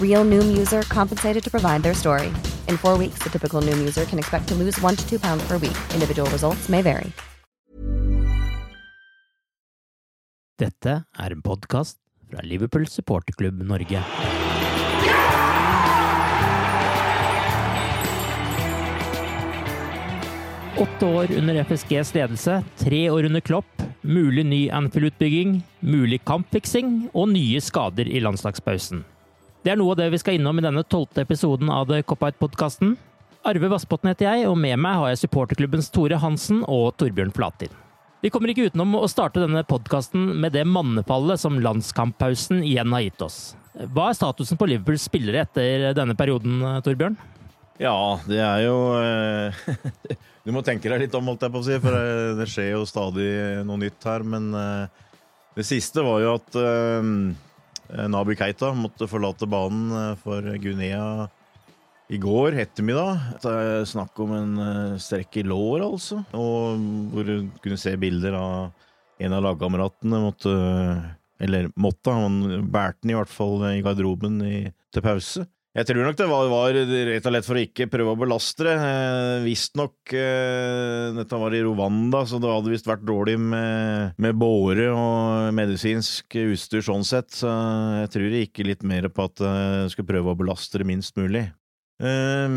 Real Noom user compensated to provide their story. In four weeks, the typical Noom user can expect to lose one to two pounds per week. Individual results may vary. Dette er en podcast fra Liverpool supporterklubb Norge. Åtte år under FSGs ledelse, tre år under Klopp, mulig ny Anfield-utbygging, mulig kampfiksing og nye skader i landslagspausen. Det er noe av det vi skal innom i denne tolvte episoden av The Cop-Out-podkasten. Arve Vassbotn heter jeg, og med meg har jeg supporterklubbens Tore Hansen og Torbjørn Flatin. Vi kommer ikke utenom å starte denne podkasten med det mannefallet som landskamppausen igjen har gitt oss. Hva er statusen på Liverpools spillere etter denne perioden, Torbjørn? Ja, det er jo eh, Du må tenke deg litt om, holdt jeg på å si, for det, skjer jo stadig noe nytt her. Men eh, det siste var jo at eh, Nabi Keita måtte forlate banen eh, for Guinea i går ettermiddag. Det er snakk om en eh, strekk i lår, altså. Og hvor du kunne se bilder av en av lagkameratene måtte Eller måtte, han bærte den i hvert fall i garderoben i, til pause. Jeg tror nok det var, var rett og slett for å ikke prøve å belaste det. Eh, Visstnok eh, Dette var i Rwanda, så det hadde visst vært dårlig med, med båre og medisinsk utstyr sånn sett. Så jeg tror det gikk litt mer på at jeg skulle prøve å belaste det minst mulig. Eh,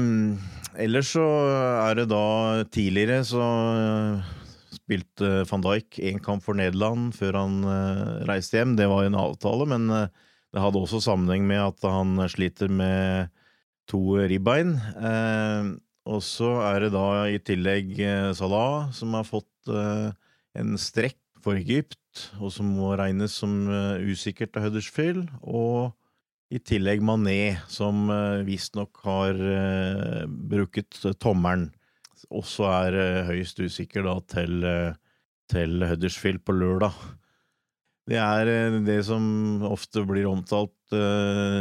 ellers så er det da Tidligere så uh, spilte van Dijk én kamp for Nederland før han uh, reiste hjem. Det var en avtale, men det hadde også sammenheng med at han sliter med to ribbein. og så er det da i tillegg Salah som har fått en strekk for Egypt, og som må regnes som usikkert av Huddersfield. Og i tillegg Mané, som eh, visstnok har uh, bruket tommelen. Også er uh, høyst usikker da til, til Huddersfield på lørdag. Det er det som ofte blir omtalt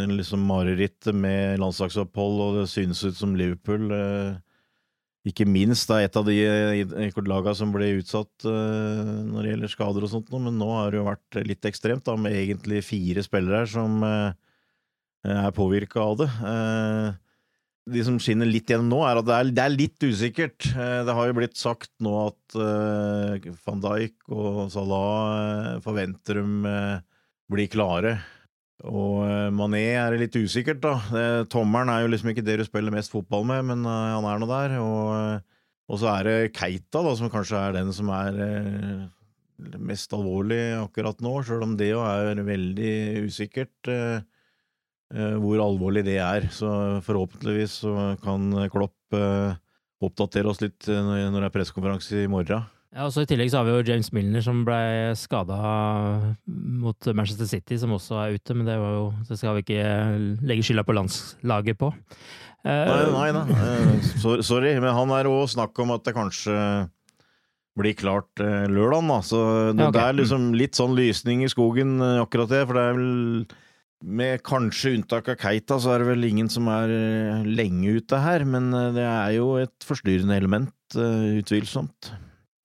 liksom marerittet med landslagsopphold, og det synes ut som Liverpool ikke minst er et av de lagene som ble utsatt når det gjelder skader og sånt, men nå har det jo vært litt ekstremt, da, med egentlig fire spillere som er påvirka av det. De som skinner litt gjennom nå, er at det er, det er, litt usikkert. Det har jo blitt sagt nå at van Dijk og Salah forventer de blir klare. Og Mané er det litt usikkert, da. Tommelen er jo liksom ikke det du spiller mest fotball med, men han er nå der. Og, og, så er det Keita, da, som kanskje er den som er mest alvorlig akkurat nå, sjøl om det jo er veldig usikkert. Eh, hvor alvorlig det er. Så forhåpentligvis så kan Klopp eh, oppdatere oss litt eh, når det er pressekonferanse i morgen. Ja, og så I tillegg så har vi jo James Milner som ble skada mot Manchester City, som også er ute. Men det, var jo, det skal vi ikke legge skylda på landslaget på. Nei, nei nei. Sorry, men han er òg snakk om at det kanskje blir klart lørdag. Så det, ja, okay. det er liksom litt sånn lysning i skogen, akkurat det. For det er vel med kanskje unntak av Keita, så er det vel ingen som er eh, lenge ute her, men eh, det er jo et forstyrrende element, eh, utvilsomt.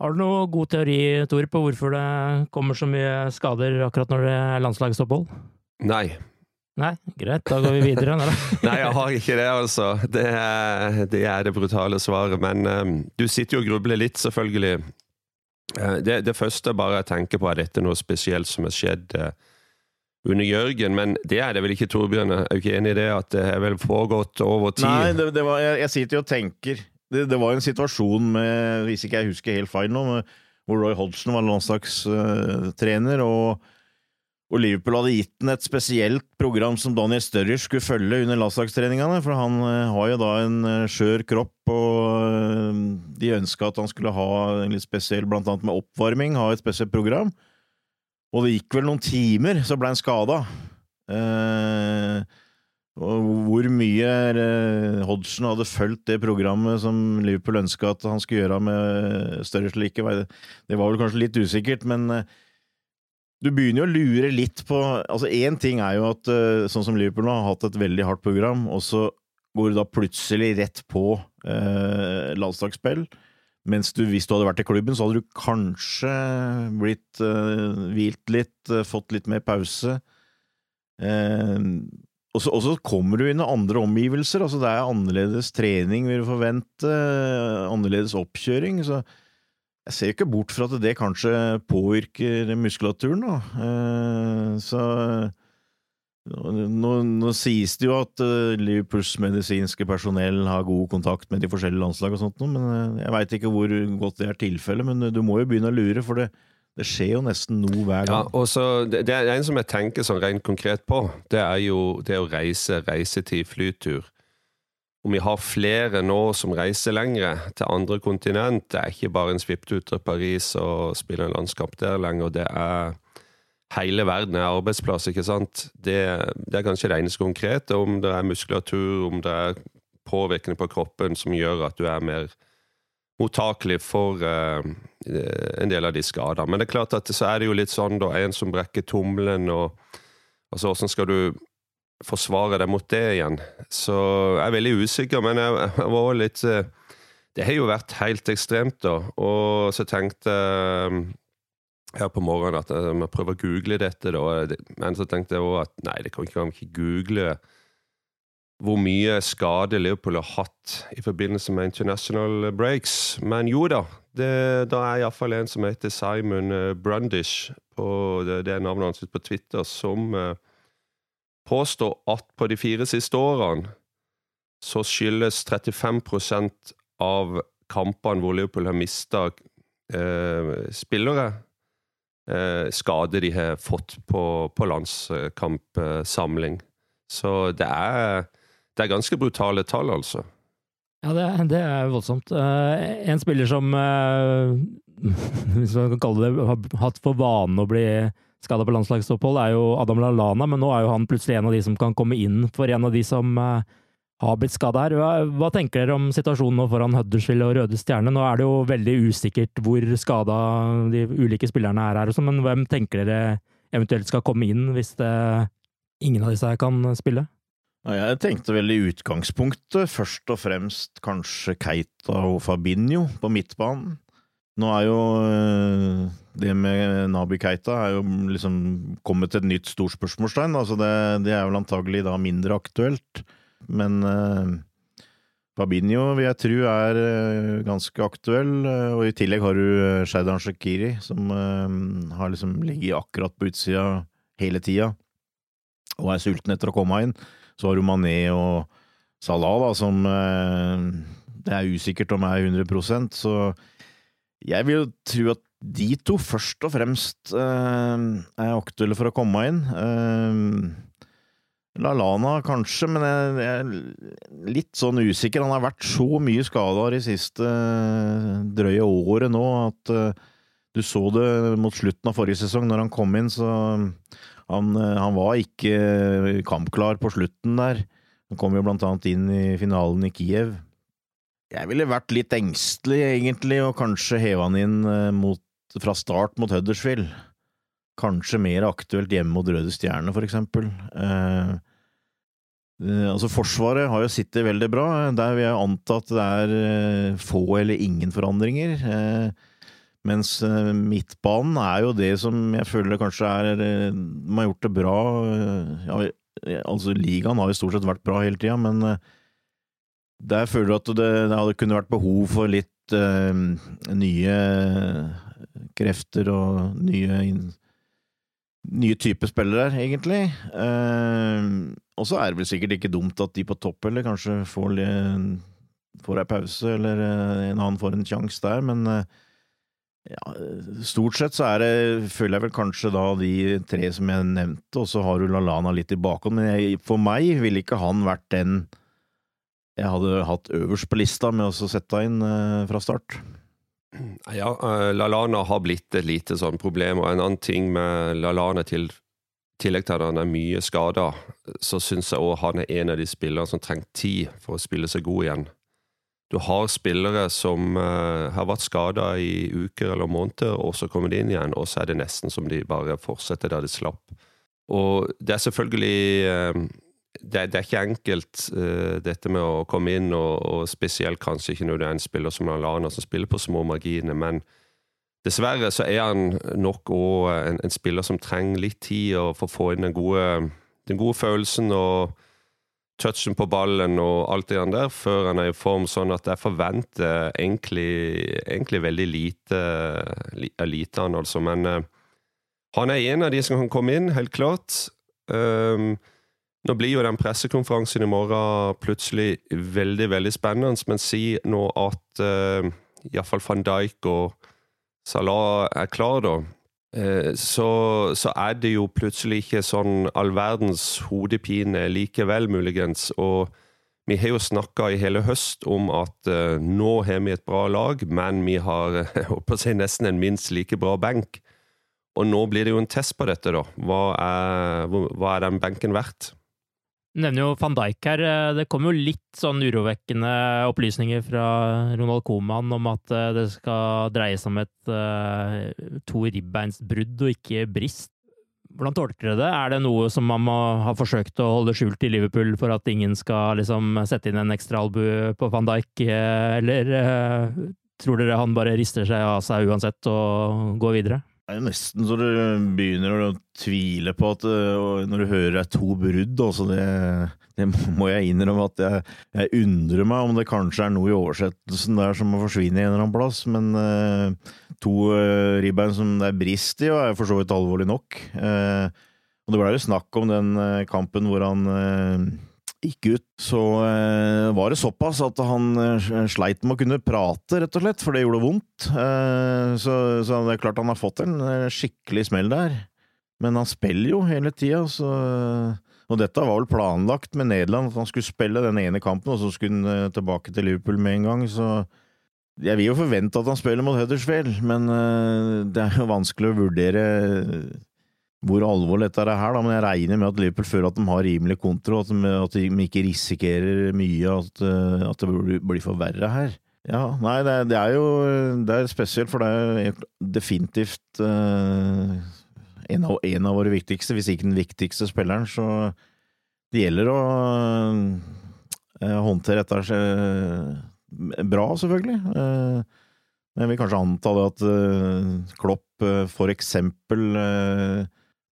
Har du noe god teori, Tor, på hvorfor det kommer så mye skader akkurat når det er landslagsopphold? Nei. Nei, greit, da går vi videre. Nei, Nei, jeg har ikke det, altså. Det er det, er det brutale svaret. Men um, du sitter jo og grubler litt, selvfølgelig. Uh, det, det, første bare jeg tenker på, er dette noe spesielt som har skjedd uh, under Jørgen, men det er det vel ikke, Torbjørn? Er du ikke enig i det? At det har vel foregått over tid? Nei, det, det var, jeg, jeg sitter jo og tenker det, det, var en situasjon med, hvis ikke jeg husker helt feil nå, med, hvor Roy Hodgson var landslagstrener, og, og, Liverpool hadde gitt ham et spesielt program som Daniel Sturridge skulle følge under landslagstreningene, for han uh, har jo da en uh, skjør kropp, og de ønska at han skulle ha en litt spesiell, blant annet med oppvarming, ha et spesielt program. Og det gikk vel noen timer, så ble han skada. Og hvor mye eh, Hodgson hadde fulgt det programmet som Liverpool ønska at han skulle gjøre med større slike, det var vel kanskje litt usikkert, men eh, du begynner jo å lure litt på Altså, én ting er jo at eh, sånn som Liverpool nå har hatt et veldig hardt program, og så går du da plutselig rett på eh, landslagsspill. Mens du, hvis du hadde vært i klubben, så hadde du kanskje blitt uh, hvilt litt, fått litt mer pause. Uh, og så, og så, kommer du inn i andre omgivelser. altså Det er annerledes trening, vil du forvente. Annerledes oppkjøring. Så jeg ser ikke bort fra at det kanskje påvirker muskulaturen, da. Så nå, nå, sies det jo at eh, Liverpools medisinske personell har god kontakt med de forskjellige landslag og sånt, men eh, jeg veit ikke hvor godt det er tilfellet. Men du må jo begynne å lure, for det, det skjer jo nesten noe hver gang. Ja, og så, det, det, er en som jeg tenker sånn rent konkret på. Det er jo det å reise, reisetid, flytur. Om vi har flere nå som reiser lengre til andre kontinent, det er ikke bare en svipptur til Paris og spiller en landskamp der lenger. Det er hele verden er arbeidsplass, ikke sant. Det, det er kanskje det eneste konkrete. Om det er muskulatur, om det er påvirkning på kroppen som gjør at du er mer mottakelig for uh, en del av de skadene. Men det er klart at så er det jo litt sånn, da, en som brekker tommelen, og altså, hvordan skal du forsvare deg mot det igjen? Så jeg er veldig usikker, men jeg, jeg var litt uh, Det har jo vært helt ekstremt, da. Og så tenkte jeg uh, her på morgenen at vi prøver å google dette, da. Men så tenkte jeg òg at nei, det kan ikke, ikke google hvor mye skade Liverpool har hatt i forbindelse med international breaks. Men jo da, det, da er iallfall en som heter Simon eh, Brundish, på det, det er navnet hans på Twitter, som uh, påstår at på de fire siste årene så skyldes 35% av kampene hvor Liverpool har mista eh, spillere, uh, skade de har fått på, på landskampsamling. Så det er det er ganske brutale tall, altså. Ja, det, det er voldsomt. Uh, en spiller som, uh, hvis man kan kalle det, har hatt for vane å bli skada på landslagsopphold, er jo Adam Lallana, men nå er jo han plutselig en av de som kan komme inn for en av de som har blitt skada her. Hva, hva, tenker dere om situasjonen nå foran Huddersfield og Røde Stjerne? Nå er det jo veldig usikkert hvor skada de ulike spillerne er her, også, men hvem tenker dere eventuelt skal komme inn hvis det, ingen av disse her kan spille? Jeg tenkte vel i utgangspunktet først og fremst kanskje Keita og Fabinho på midtbanen. Nå er jo eh, det med Nabi Keita er jo liksom kommet til et nytt stort. Altså det, det, er vel antagelig da mindre aktuelt. Men uh, Fabinho vil jeg tro er uh, ganske aktuell. Uh, og i tillegg har du Shaidan Shakiri, som har liksom ligget akkurat på utsida hele tida og er sulten etter å komme inn. Så har du Mané og Salah, da, som det er usikkert om er 100% så jeg vil tro at de to først og fremst er aktuelle for å komme inn. Eh, LaLana kanskje, men jeg, er litt sånn usikker. Han har vært så mye skada de siste drøye året nå at du så det mot slutten av forrige sesong, når han kom inn, så han, eh, han, var ikke eh, kampklar på slutten der. Han kom jo blant annet inn i finalen i Kiev. Jeg ville vært litt engstelig, egentlig, og kanskje heva han inn eh, mot, fra start mot Huddersfield. Kanskje mer aktuelt hjemme mot Røde Stjerne, for eksempel. Eh, altså Forsvaret har jo sittet veldig bra. Der vil jeg anta at det er få eller ingen forandringer. Eh, Mens eh, midtbanen er jo det som jeg føler kanskje er eh, De har gjort det bra. eh, Ja, altså, ligaen har jo stort sett vært bra hele tida, men eh, der føler du at det, det kunne vært behov for litt eh, nye krefter og nye nye type spillere, egentlig. Eh, og så er det vel sikkert ikke dumt at de på topp eller kanskje får, får ei pause, eller eh, en annen får en sjanse der, men eh, ja, stort sett så er det, føler jeg vel kanskje da de tre som jeg nevnte, og så har du Lalana litt i bakhånd, men jeg, for meg ville ikke han vært den jeg hadde hatt øverst på lista med å sette inn eh, fra start. Ja, eh, Lalana har blitt et lite sånn problem, og en annen ting med Lalana til tillegg til at han er mye skada, så syns jeg òg han er en av de spillerne som trenger tid for å spille seg god igjen. Du har spillere som eh, har vært skada i uker eller måneder, og så kommer de inn igjen, og så er det nesten som de bare fortsetter der de slapp. Og det er selvfølgelig eh, det, det er ikke enkelt, uh, dette med å komme inn, og, og spesielt kanskje ikke når det er en spiller som Lallana som spiller på små marginer, men dessverre så er han nok òg en, en spiller som trenger litt tid for å få inn den gode, den gode følelsen og touchen på ballen og alt det der før han er i form, sånn at jeg forventer egentlig, egentlig veldig lite av lite han, altså. Men uh, han er en av de som kan komme inn, helt klart. Um, nå blir jo den pressekonferansen i morgen plutselig veldig, veldig spennende, men si nå at uh, iallfall van Dijk og Salah er klar, da. Uh, Så, så er det jo plutselig ikke sånn all verdens hodepine likevel, muligens. Og vi har jo snakka i hele høst om at uh, nå har vi et bra lag, men vi har jeg håper å si, nesten en minst like bra benk. Og nå blir det jo en test på dette, da. Hva er, hva er den benken verdt? Nevner jo van Dijk her. Det kom jo litt sånn urovekkende opplysninger fra Ronald Coman om at eh, det skal dreie seg om et eh, to ribbeinsbrudd og ikke brist. Hvordan tolker dere det? Er det noe som man må ha forsøkt å holde skjult i Liverpool for at ingen skal liksom sette inn en ekstra albue på van Dijk, eh, eller eh, tror dere han bare rister seg av seg uansett og går videre? Det er nesten så du begynner å tvile på at øh, Når du hører det er to brudd, altså det, det må jeg innrømme at jeg, jeg undrer meg om det kanskje er noe i oversettelsen der som må forsvinne i en eller annen plass. Men uh, to uh, ribbein som det er brist i, er for så vidt alvorlig nok. Uh, og det ble jo snakk om den kampen hvor han gikk ut, så eh, var det såpass at han eh, sleit med å kunne prate, rett og slett, for det gjorde vondt. Eh, så, så det er klart han har fått en skikkelig smell der. Men han spiller jo hele tida, så Og dette var vel planlagt med Nederland, at han skulle spille den ene kampen, og så skulle han tilbake til Liverpool med en gang, så jeg vil jo forvente at han spiller mot Huddersfield, men det er jo vanskelig å vurdere hvor alvorlig dette er her, da, men jeg regner med at Liverpool føler at de har rimelig kontroll, at de, at de ikke risikerer mye, at, eh, at det blir, blir for verre her. Ja, nei, det, det er jo det er spesielt, for det er definitivt eh, en, av, en av våre viktigste, hvis ikke den viktigste spilleren, så det gjelder å eh, håndtere dette eh, bra, selvfølgelig. Eh, men jeg vil kanskje anta det at eh, Klopp for eksempel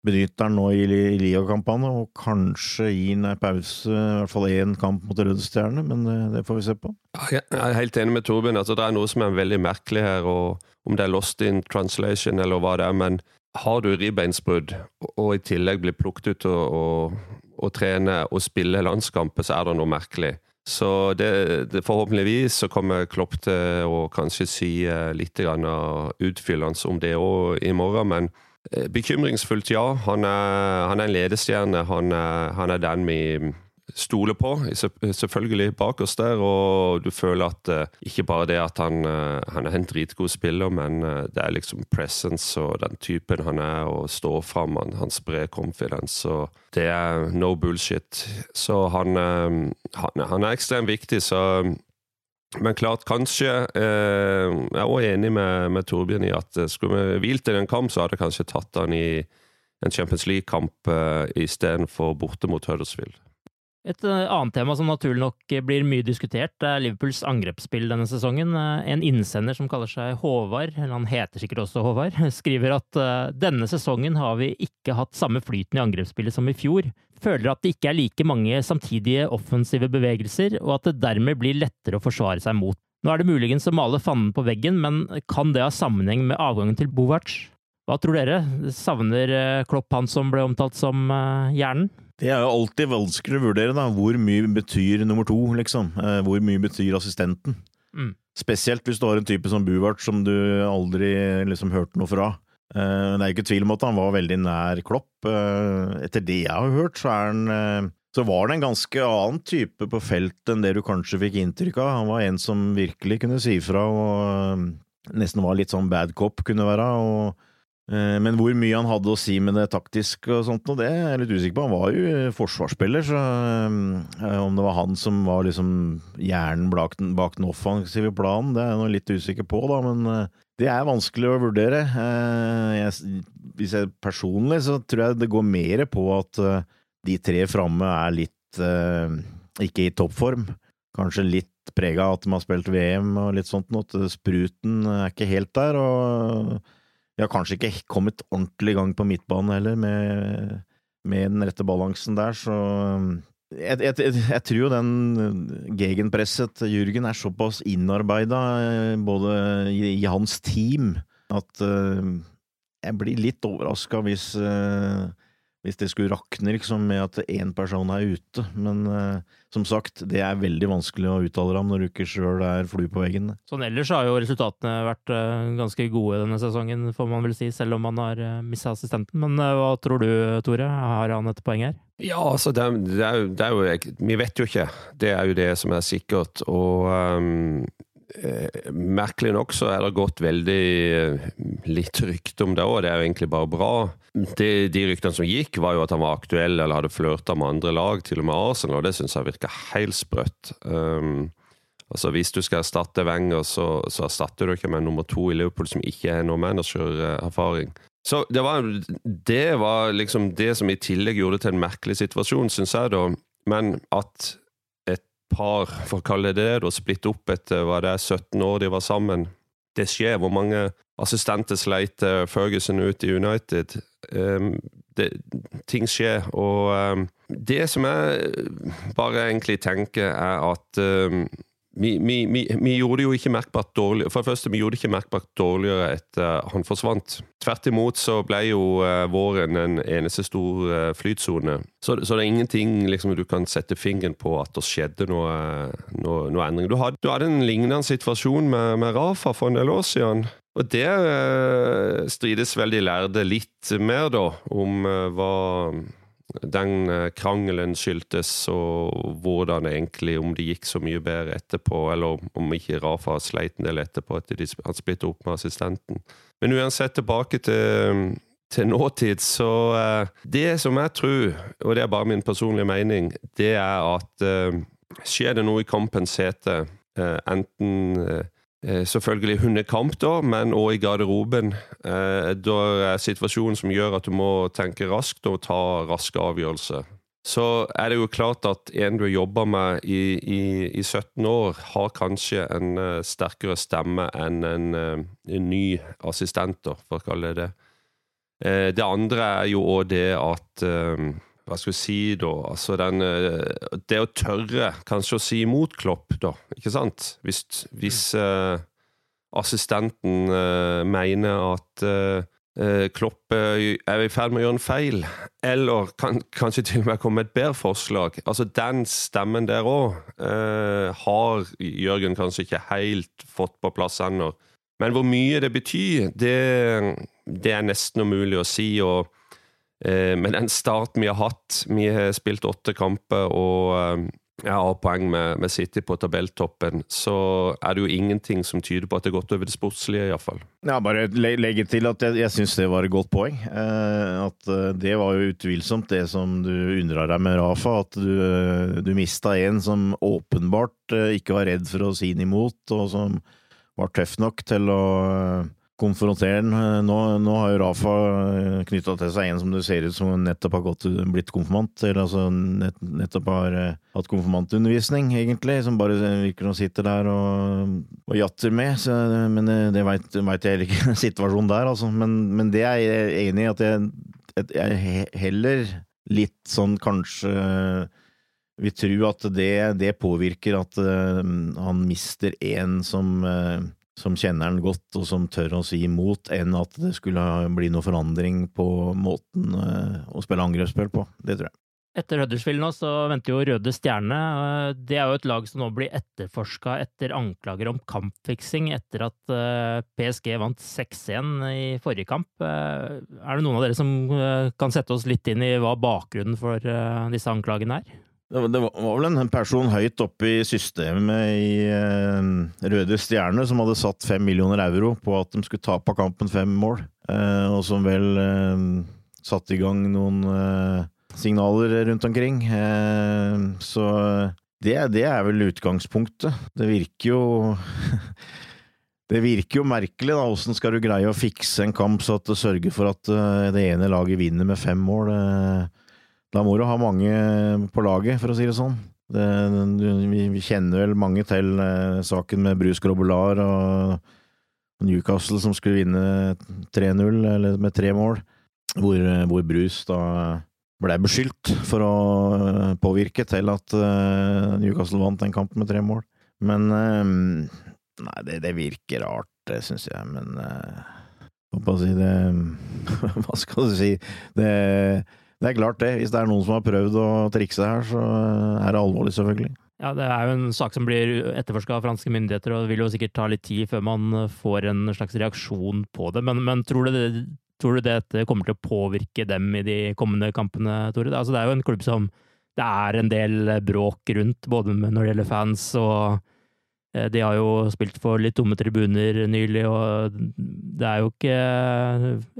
benytter han nå i li- ligakampene, og kanskje han en pause, i hvert fall én kamp mot Røde Stjerne, men det, det får vi se på. Jeg er helt enig med Torbjørn. Altså, det er noe som er veldig merkelig her, og om det er lost in translation eller hva det er. Men har du ribbeinsbrudd, og i tillegg blir plukket ut og, og, og trene og spille landskamper, så er det noe merkelig. Så det, det forhåpentligvis så kommer Klopp til å kanskje si eh, litt utfyllende om det òg i morgen, men eh, bekymringsfullt, ja. Han er, han er en ledestjerne. Han er, han er den vi stoler på, selvfølgelig bak oss der, og du føler at eh, ikke bare det at han, eh, han er en dritgod spiller, men eh, det er liksom presence og den typen han er, og står fram, han, han sprer confidence, og det er no bullshit. Så eh, han, han er ekstremt viktig, så men klart, kanskje eh, Jeg er også enig med, med Torbjørn i at eh, skulle vi hvilt i den kamp, så hadde jeg kanskje tatt han i en Champions League-kamp eh, istedenfor borte mot Huddersfield. Et eh, annet tema som naturlig nok blir mye diskutert, er Liverpools angrepsspill denne sesongen. Eh, en innsender som kaller seg Håvard, eller han heter sikkert også Håvard, skriver at eh, denne sesongen har vi ikke hatt samme flyten i angrepsspillet som i fjor. Føler at det ikke er like mange samtidige offensive bevegelser, og at det dermed blir lettere å forsvare seg mot. Nå er det muligens å male fanden på veggen, men kan det ha sammenheng med avgangen til Bovac? Hva tror dere? Savner Klopp han som ble omtalt som hjernen? Det er jo alltid vanskelig å vurdere, da. Hvor mye betyr nummer to, liksom? Eh, hvor mye betyr assistenten? Mm. Spesielt hvis du har en type som Buvart som du aldri liksom hørte noe fra. Eh, det er jo ikke tvil om at han var veldig nær Klopp. Eh, etter det jeg har hørt, så er han så var det en ganske annen type på felt enn det du kanskje fikk inntrykk av. Han var en som virkelig kunne si fra, og nesten var litt sånn bad cop, kunne være. og men hvor mye han hadde å si med det taktisk og sånt, og det er jeg litt usikker på. Han var jo forsvarsspiller, så eh, om det var han som var liksom hjernen bak den, bak den offensive planen, det er jeg litt usikker på, da. Men eh, det er vanskelig å vurdere. Jeg, hvis jeg personlig, så tror jeg det går mer på at de tre framme er litt ikke i toppform. Kanskje litt prega av at de har spilt VM og litt sånt, at spruten er ikke helt der. og vi har kanskje ikke kommet ordentlig i gang på midtbanen heller, med, med den rette balansen der, så um, jeg, jeg, jeg, tror jo den gegenpresset Jürgen er såpass innarbeida, eh, både i, i, hans team, at uh, jeg blir litt overraska hvis uh, hvis det skulle rakne liksom, med at én person er ute. Men uh, som sagt, det er veldig vanskelig å uttale deg om når du ikke sjøl er flue på veggen. Sånn ellers har jo resultatene vært uh, ganske gode denne sesongen, får man vel si, selv om man har uh, eh, mista assistenten. Men uh, hva tror du, Tore? Har han et poeng her? Ja, altså, det, det, er, det er, jo Vi vet jo ikke. Det er jo det som er sikkert. Og um Eh, merkelig nok så er det gått veldig eh, litt rykte om det òg, det er jo egentlig bare bra. Det, de ryktene som gikk, var jo at han var aktuell eller hadde flørta med andre lag, til og med Arsenal, og det syns jeg virker helt sprøtt. Um, altså Hvis du skal erstatte Wenger, så, så erstatter du ikke med nummer to i Liverpool som ikke har noe managererfaring. Så det var, det var liksom det som i tillegg gjorde det til en merkelig situasjon, syns jeg, da. Men at par, for å kalle det det, splitte opp etter hva det er 17 år de var sammen. Det skjer. Hvor mange assistenter sleit Ferguson ut i United? Um, det, ting skjer. Og um, det som jeg bare egentlig tenker, er at um, vi, vi, vi, gjorde det jo ikke merkbart dårlig For det første, vi gjorde det ikke merkbart dårligere etter han forsvant. Tvert imot så ble jo uh, våren en eneste stor uh, flytsone. Så, så, det er ingenting liksom, du kan sette fingeren på at det skjedde noe, noe, noe endring. Du hadde, du hadde, en lignende situasjon med, med Rafa for en del år siden. Og der strides strides veldig lærde litt mer, da, om hva den eh, krangelen skyldtes, og hvordan egentlig, om det gikk så mye bedre etterpå, eller om ikke Rafa sleit en del etterpå, etter at de hadde splittet opp med assistenten. Men uansett, tilbake til, til nåtid, så uh, Det som jeg tror, og det er bare min personlige mening, det er at uh, skjer det noe i kampens hete, enten Eh, selvfølgelig hundekamp, da, men òg i garderoben. Eh, da er situasjonen som gjør at du må tenke raskt og ta raske avgjørelser. Så er det jo klart at en du har jobba med i, i, i, 17 år, har kanskje en uh, sterkere stemme enn en, en ny assistent, for å kalle det det. Det andre er jo òg det at hva skal vi si, da? Altså den eh, Det å tørre kanskje å si imot Klopp, da. Ikke sant? Hvis, hvis uh, assistenten uh, mener at uh, Klopp er i ferd med å gjøre en feil, eller kan, kanskje til og med komme med et bedre forslag. Altså Den stemmen der òg har Jørgen kanskje ikke helt fått på plass ennå. Men hvor mye det betyr, det, det er nesten umulig å si. og Eh, en den starten vi har hatt, vi har spilt åtte kamper og eh, jeg har poeng med, med, City på tabelltoppen, så er det jo ingenting som tyder på at det er gått over det sportslige, iallfall. Ja, bare legge til at jeg, jeg syns det var et godt poeng. Eh, at eh, det var jo utvilsomt det som du undra deg med Rafa. At du, du mista en som åpenbart ikke var redd for å si den imot, og som var tøff nok til å konfrontere den. Nå, nå har jo Rafa knytta til seg en som det ser ut som nettopp har gått, blitt konfirmant, eller altså nett, nettopp har uh, hatt konfirmantundervisning, egentlig, som bare virker som sitter der og, og jatter med. Så, men det, det veit jeg heller ikke situasjonen der, altså. Men, men det er jeg enig i at jeg, jeg heller litt sånn kanskje vi tror at det, det påvirker at uh, han mister en som, uh, som kjenner den godt, og som tør å si imot, enn at det skulle bli noe forandring på måten uh, å spille angrepsspill på. Det tror jeg. Etter Huddersfield nå så venter jo Røde Stjerne. Det er jo et lag som nå blir etterforska etter anklager om kampfiksing etter at PSG vant 6-1 i forrige kamp. Er det noen av dere som kan sette oss litt inn i hva bakgrunnen for disse anklagene er? Det var vel en person høyt oppe i systemet i eh, Røde Stjerne som hadde satt fem millioner euro på at de skulle tape kampen fem mål, eh, og som vel eh, satte i gang noen signaler rundt omkring. Så det, det er vel utgangspunktet. Det virker jo Det virker jo merkelig, da. Åssen skal du greie å fikse en kamp så at det sørger for at det ene laget vinner med fem mål? Da må du ha mange på laget, for å si det sånn. Det, vi, vi, kjenner vel mange til eh, saken med Bruce Grobolar og Newcastle som skulle vinne 3-0, eller med tre mål, hvor, hvor Bruce da ble beskyldt for å eh, påvirke til at eh, Newcastle vant den kampen med tre mål. Men eh, Nei, det, det, virker rart, det syns jeg, men Hva skal jeg si det Hva skal du si? Det det er klart det. Hvis det er noen som har prøvd å trikse her, så er det alvorlig, selvfølgelig. Ja, Det er jo en sak som blir etterforska av franske myndigheter, og det vil jo sikkert ta litt tid før man får en slags reaksjon på det. Men, men tror, du det, tror, du dette kommer til å påvirke dem i de kommende kampene, Tore? Altså, det er jo en klubb som det er en del bråk rundt, både når det gjelder fans og de har jo spilt for litt dumme tribuner nylig, og det er jo ikke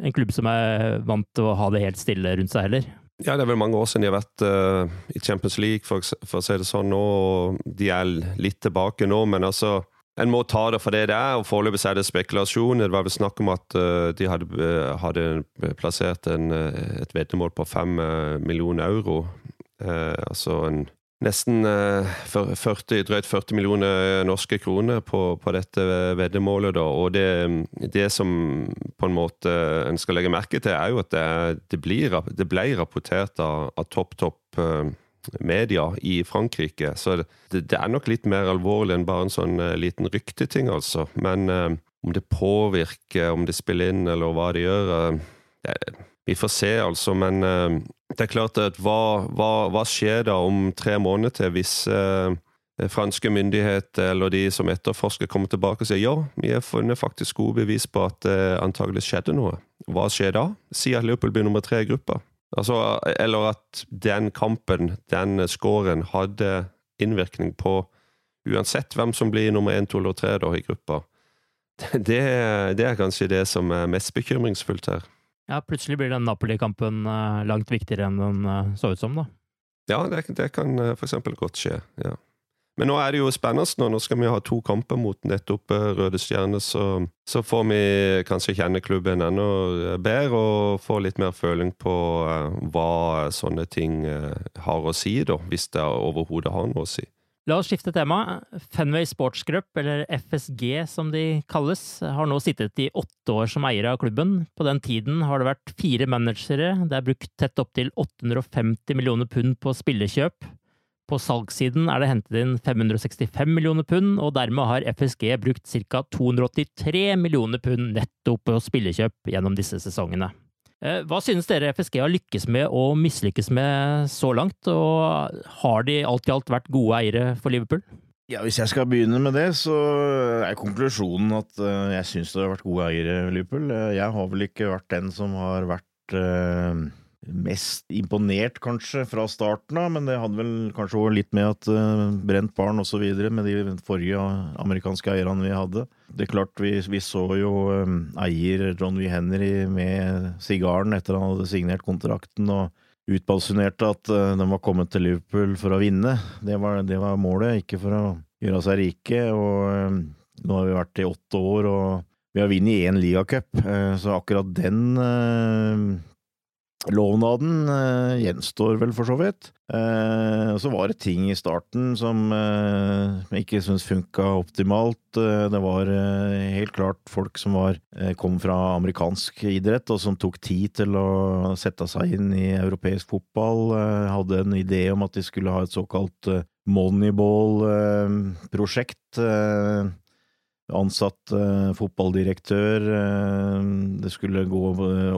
en klubb som er vant til å ha det helt stille rundt seg heller. Ja, det er vel mange år siden de har vært uh, i Champions League, for, for, å si det sånn nå. og De er litt tilbake nå, men altså En må ta det for det det er, og foreløpig er det spekulasjon. Det var vel snakk om at uh, de hadde, hadde, plassert en, et veddemål på fem millioner euro. altså en nesten 40, eh, drøyt 40 millioner norske kroner på, på dette veddemålet. Da. Og det, det, som på en måte en skal legge merke til, er jo at det, det, blir, det ble rapportert av, av topp, topp media i Frankrike. Så det, det, er nok litt mer alvorlig enn bare en sånn liten rykteting, altså. Men eh, om det påvirker, om det spiller inn, eller hva det gjør Vi får se, altså. Men det er klart at hva, hva, hva, skjer da om tre måneder til hvis eh, franske myndigheter eller de som etterforsker kommer tilbake og sier ja, vi har funnet faktisk gode bevis på at det eh, antagelig skjedde noe. Hva skjer da? Si at Liverpool blir nummer tre i gruppa. Altså, eller at den kampen, den scoren, hadde innvirkning på uansett hvem som blir nummer én, to eller tre i gruppa. Det, det er kanskje det som er mest bekymringsfullt her. Ja, plutselig blir den Napoli-kampen eh, langt viktigere enn den eh, så ut som, da. Ja, det, det kan eh, for eksempel godt skje. ja. Men nå er det jo spennende. Nå, nå skal vi ha to kamper mot nettopp Røde Stjerne, så, så, får vi kanskje kjenne klubben enda bedre og få litt mer føling på hva sånne ting har å si, da, hvis det overhodet har noe å si. La oss skifte tema. Fenway Sports Group, eller FSG som de kalles, har nå sittet i åtte år som eier av klubben. På den tiden har det vært fire managere, det er brukt tett opptil 850 millioner pund på spillekjøp. På salgssiden er det hentet inn 565 millioner pund, og dermed har FSG brukt ca. 283 millioner pund netto på spillekjøp gjennom disse sesongene. Eh, hva synes dere FSG har lykkes med og mislykkes med så langt, og har de alt i alt vært gode eiere for Liverpool? Ja, Hvis jeg skal begynne med det, så er konklusjonen at eh, jeg syns det har vært gode eiere i Liverpool. Eh, jeg har vel ikke vært den som har vært mest imponert, kanskje, fra starten av, men det hadde vel kanskje òg litt med at brent barn osv. med de forrige amerikanske eierne vi hadde. Det er klart, vi, vi så jo um, eier John V. Henry med sigaren etter han hadde signert kontrakten, og utbasunerte at uh, de var kommet til Liverpool for å vinne. Det var, det var målet, ikke for å gjøre seg rike. Og um, nå har vi vært i åtte år, og vi har vunnet én ligacup, uh, så akkurat den eh, lovnaden eh, gjenstår vel for så vidt. Eh, så var det ting i starten som eh, ikke syntes funka optimalt. Eh, det var eh, helt klart folk som var, eh, kom fra amerikansk idrett, og som tok tid til å sette seg inn i europeisk fotball. Hadde en idé om at de skulle ha et såkalt Moneyball-prosjekt. Eh, ansatt eh, fotballdirektør. Eh, det skulle gå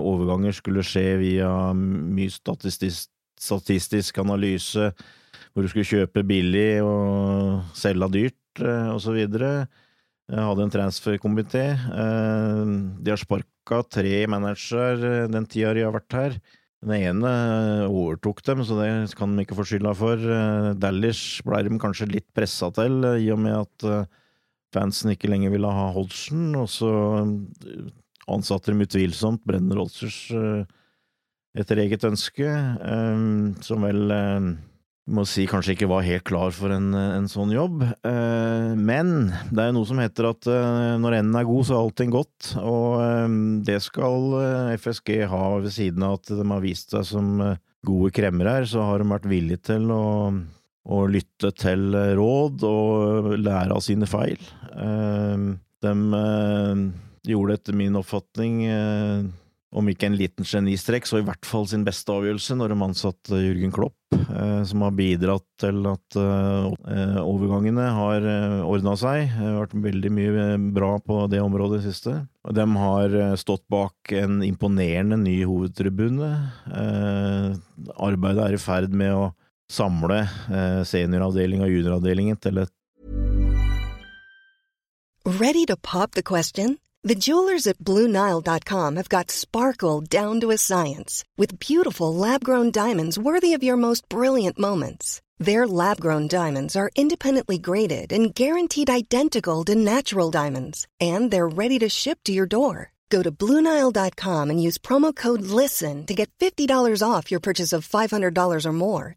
Overganger skulle skje via mye statistisk, statistisk analyse, hvor du skulle kjøpe billig og selge dyrt, eh. Jeg hadde en transferkomité. Eh, De har sparka tre managere den tida de har vært her. Den ene overtok dem, så det kan de ikke få skylda for. Eh, Dallish ble de kanskje litt pressa til, i og med at eh, fansen ikke lenger ville ha Hodgson, og så eh, ansatte de utvilsomt Brenner Rodgers eh, etter eget ønske, eh, som vel må si kanskje ikke var helt klar for en, en sånn jobb. Men det er jo noe som heter at når enden er god, så er allting godt, og det skal FSG ha ved siden av at de har vist seg som gode kremmer her, så har de vært villige til å og lytte til råd og lære av sine feil. Eh, De eh, gjorde etter min oppfatning, eh, om ikke en liten genistrek, så i hvert fall sin beste avgjørelse når de ansatte Jørgen Klopp, eh, som har bidratt til at overgangene har ordna seg. Det har vært veldig mye bra på det området i det siste. De har stått bak en imponerende ny hovedtribune. Arbeidet er i ferd med å samle eh, og junioravdelingen til et Ready to pop the question? The jewelers at BlueNile.com have got sparkle down to a science with beautiful lab grown diamonds worthy of your most brilliant moments. Their lab grown diamonds are independently graded and guaranteed identical to natural diamonds, and they're ready to ship to your door. Go to BlueNile.com and use promo code LISTEN to get $50 off your purchase of $500 or more.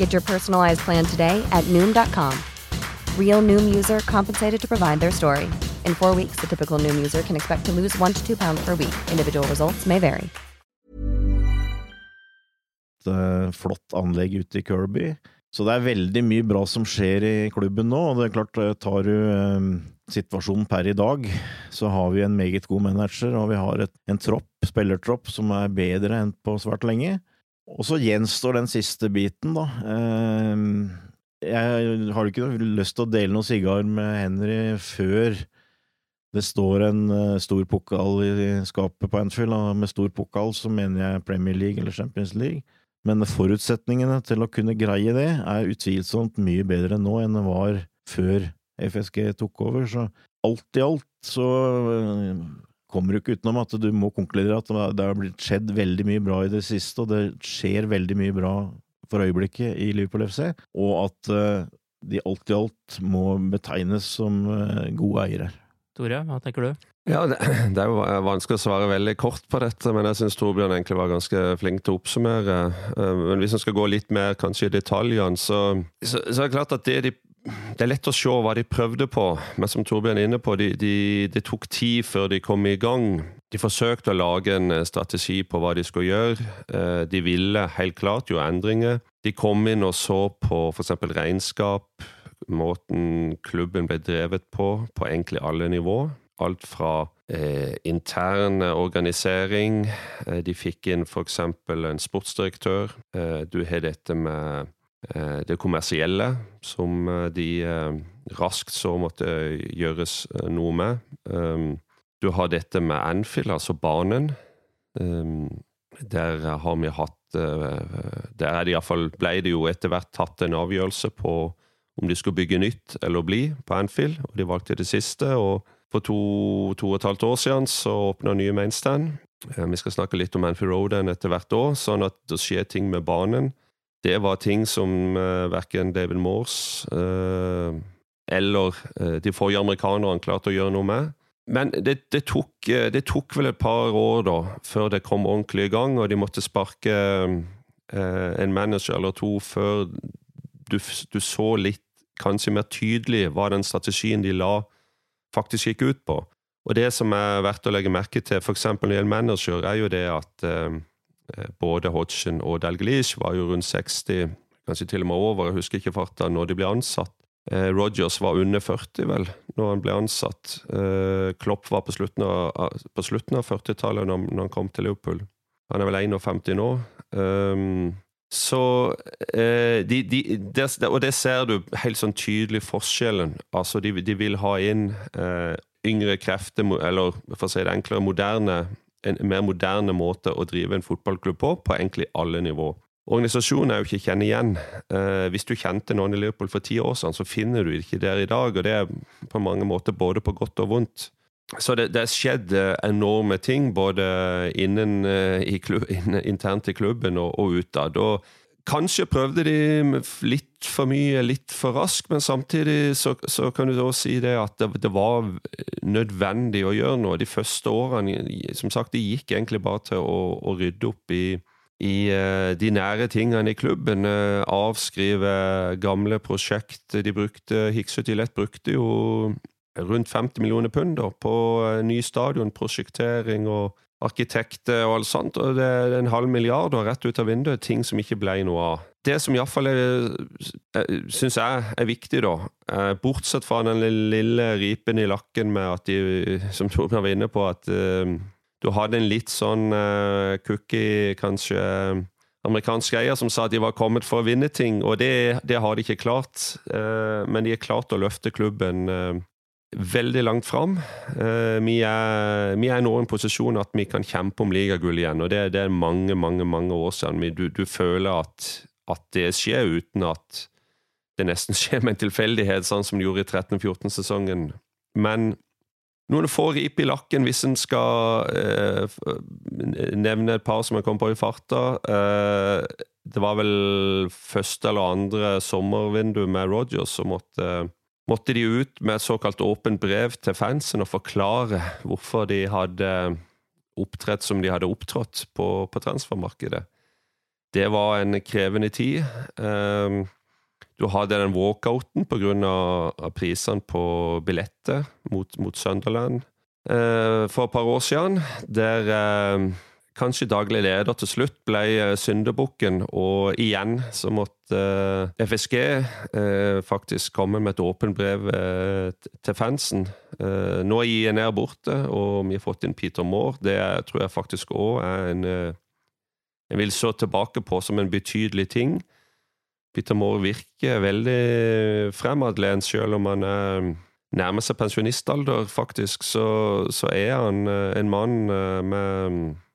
Get your personalized plan today at Noom.com. Real Noom user compensated to provide their story. In four weeks, the typical Noom user can expect to lose one to two pounds per week. Individual results may vary. eh, flott anlegg ute i Kirby. Så det er veldig mye bra som skjer i klubben nå, og det er klart, eh, tar du eh, situasjonen per i dag, så har vi en meget god manager, og vi har et, en tropp, spillertropp, som er bedre enn på svært lenge. Og så gjenstår den siste biten, da. Eh, jeg har ikke lyst til å dele noen sigar med Henry før det står en uh, stor pokal i skapet på Anfield, og med stor pokal så mener jeg Premier League eller Champions League. Men forutsetningene til å kunne greie det er utvilsomt mye bedre nå enn det var før FSG tok over, så alt i alt så uh, kommer du ikke utenom at du må konkludere at det har blitt skjedd veldig mye bra i det siste, og det skjer veldig mye bra for øyeblikket i Liverpool FC, og at uh, de alt i alt må betegnes som gode eiere. Tore, hva tenker du? Ja, det, det, er jo vanskelig å svare veldig kort på dette, men jeg syns Torbjørn egentlig var ganske flink til å oppsummere. Eh, men hvis en skal gå litt mer kanskje i detaljene, så, så, så er det klart at det, de, det er lett å se hva de prøvde på, men som Torbjørn er inne på, de, de, det tok tid før de kom i gang. De forsøkte å lage en eh, strategi på hva de skulle gjøre. Eh, de ville helt klart gjøre endringer. De kom inn og så på f.eks. regnskap måten klubben ble drevet på, på egentlig alle nivå. Alt fra eh, intern organisering eh, De fikk inn f.eks. en sportsdirektør. Du har dette med det kommersielle, som eh, de eh, raskt så måtte gjøres noe med. Um, du har dette med Anfield, altså banen. Um, der har vi hatt Der er det iallfall ble det jo etter hvert tatt en avgjørelse på om de skulle bygge nytt eller bli på Anfield, og de valgte det siste. og For to, to og et halvt år siden så åpna nye mainstand. Eh, vi skal snakke litt om Anfield Road etter hvert år, sånn at det skjer ting med banen. Det var ting som uh, verken David Morse uh, eller uh, de forrige amerikanerne klarte å gjøre noe med. Men det, det, tok, det, tok, vel et par år da, før det kom ordentlig i gang, og de måtte sparke en manager eller to før du, du så litt kanskje mer tydelig hva den strategien de la, faktisk gikk ut på. Og det som er verdt å legge merke til, f.eks. når det gjelder manager, er jo det at eh, både Hodgson og Dalglish var jo rundt 60, kanskje til og med over, jeg husker ikke farta, når de ble ansatt. Eh, Rogers var under 40, vel, når han ble ansatt. Eh, Klopp var på slutten av, av 40-tallet når, når, han kom til Liverpool. Han er vel 51 nå. Um, så eh, de, de, det, Og det ser du helt sånn tydelig forskjellen. Altså, de, de vil ha inn eh, yngre krefter, eller for å si det enklere, moderne, en mer moderne måte å drive en fotballklubb på, på egentlig alle nivå. Organisasjonen er jo ikke kjent igjen. Eh, hvis du kjente noen i Liverpool for ti år siden, så finner du ikke der i dag. Og det er på mange måter både på godt og vondt. Så det, det skjedd eh, enorme ting, både innen, eh, i klubb, internt i klubben og, og utad. Og kanskje prøvde de litt for mye, litt for raskt, men samtidig så, så kan du da si det at det, det, var nødvendig å gjøre noe. De første årene som sagt, de gikk egentlig bare til å, å rydde opp i, i uh, de nære tingene i klubben. Uh, avskrive gamle prosjekt. De brukte Hiksut brukte jo rundt 50 millioner pund på eh, ny stadion, prosjektering og arkitekter og alt sånt. Og det er en halv milliard og rett ut av vinduet, ting som ikke ble noe av. Det som iallfall syns jeg er viktig, da, eh, bortsett fra den lille ripen i lakken med at de, som Torbjørn var inne på, at du hadde en litt sånn cookie, kanskje amerikansk eier som sa at de var kommet for å vinne ting, og det, det har de ikke klart. Men de har klart å løfte klubben veldig langt fram. Uh, vi, er, vi er nå i en posisjon at vi kan kjempe om ligagull igjen. og Det, det er mange mange, mange år siden. Du, du føler at, at, det skjer uten at det nesten skjer med en tilfeldighet, sånn som det gjorde i 13-14-sesongen. Men noen få rip i lakken hvis en skal eh, nevne et par som jeg kom på i farta. Eh, det var vel første eller andre sommervindu med Rogers som måtte måtte de ut med et såkalt åpent brev til fansen og forklare hvorfor de hadde opptrådt som de hadde opptrådt på, på transfermarkedet. Det var en krevende tid. Ehm, du hadde den walkouten pga. prisene på billetter mot, mot Sunderland eh, for et par år siden, der ehm, kanskje daglig leder til slutt ble eh, syndebukken, og igjen så måtte eh, FSG eh, faktisk komme med et åpent brev til fansen. Nå er INR borte, og vi har fått inn Peter Moore. Det tror jeg faktisk òg er en jeg vil se tilbake på som en betydelig ting. Peter Moore virker veldig fremadlent, selv om han er nærmer seg pensjonistalder, faktisk, så, så er han en mann med Eh,